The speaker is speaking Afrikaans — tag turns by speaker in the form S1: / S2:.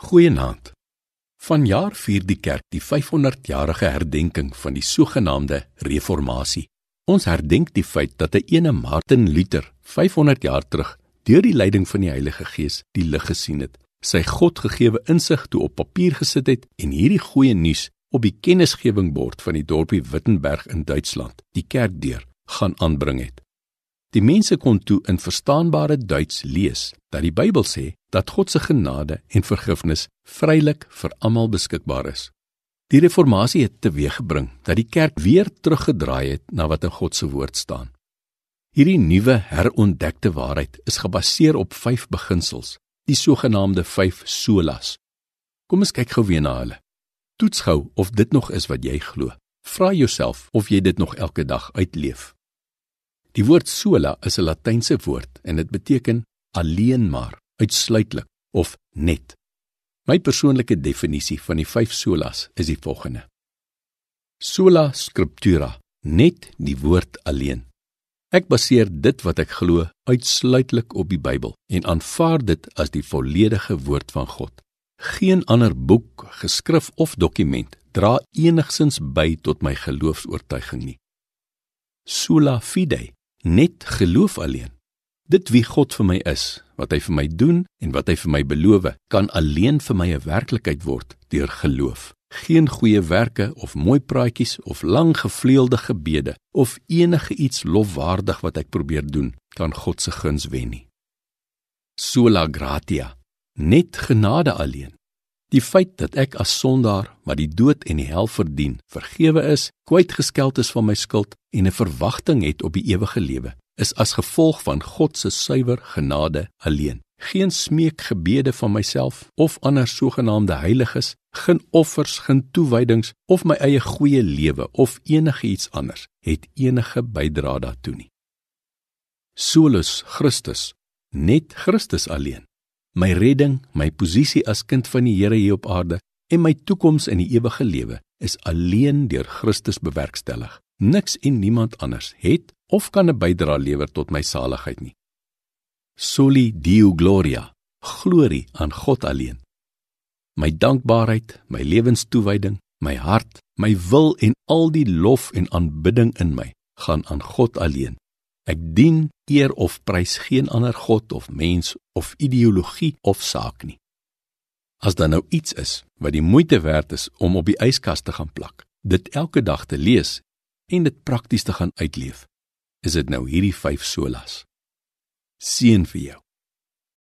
S1: Goeienaand. Vanjaar vier die kerk die 500-jarige herdenking van die sogenaamde reformatie. Ons herdenk die feit dat 'n ene Martin Luther 500 jaar terug deur die leiding van die Heilige Gees die lig gesien het, sy Godgegewe insig toe op papier gesit het en hierdie goeie nuus op die kennisgewingbord van die dorpie Wittenberg in Duitsland, die kerkdeur, gaan aanbring het. Die mense kon toe in verstaanbare Duits lees dat die Bybel sê dat God se genade en vergifnis vrylik vir almal beskikbaar is. Die reformatie het teweeggebring dat die kerk weer teruggedraai het na wat in God se woord staan. Hierdie nuwe herontdekte waarheid is gebaseer op 5 beginsels, die sogenaamde 5 solas. Kom ons kyk gou weer na hulle. Toets gou of dit nog is wat jy glo. Vra jouself of jy dit nog elke dag uitleef. Die woord sola is 'n latynse woord en dit beteken alleen maar, uitsluitlik of net. My persoonlike definisie van die 5 solas is die volgende: Sola scriptura, net die woord alleen. Ek baseer dit wat ek glo uitsluitlik op die Bybel en aanvaar dit as die volledige woord van God. Geen ander boek, geskrif of dokument dra enigsins by tot my geloofs-oortuiging nie. Sola fide, net geloof alleen. Dit wie God vir my is, wat hy vir my doen en wat hy vir my beloof, kan alleen vir my 'n werklikheid word deur geloof. Geen goeie werke of mooi praatjies of lang gevleelde gebede of enige iets lofwaardig wat ek probeer doen, kan God se guns wen nie. Sola gratia, net genade alleen. Die feit dat ek as sondaar wat die dood en die hel verdien, vergewe is, kwytgeskeld is van my skuld en 'n verwagting het op die ewige lewe, is as gevolg van God se suiwer genade alleen. Geen smeekgebede van myself of ander sogenaamde heiliges, geen offers, geen toewydings of my eie goeie lewe of enigiets anders het enige bydra daartoe nie. Solus Christus, net Christus alleen. My redding, my posisie as kind van die Here hier op aarde en my toekoms in die ewige lewe is alleen deur Christus bewerkstellig. Niks en niemand anders het of kan 'n bydrae lewer tot my saligheid nie. Soli Deo Gloria, glorie aan God alleen. My dankbaarheid, my lewenstoewyding, my hart, my wil en al die lof en aanbidding in my gaan aan God alleen. Ek dien, eer of prys geen ander god of mens of ideologie of saak nie. As daar nou iets is wat die moeite werd is om op die yskas te gaan plak, dit elke dag te lees en dit prakties te gaan uitleef, is dit nou hierdie 5 solas. Seën vir jou.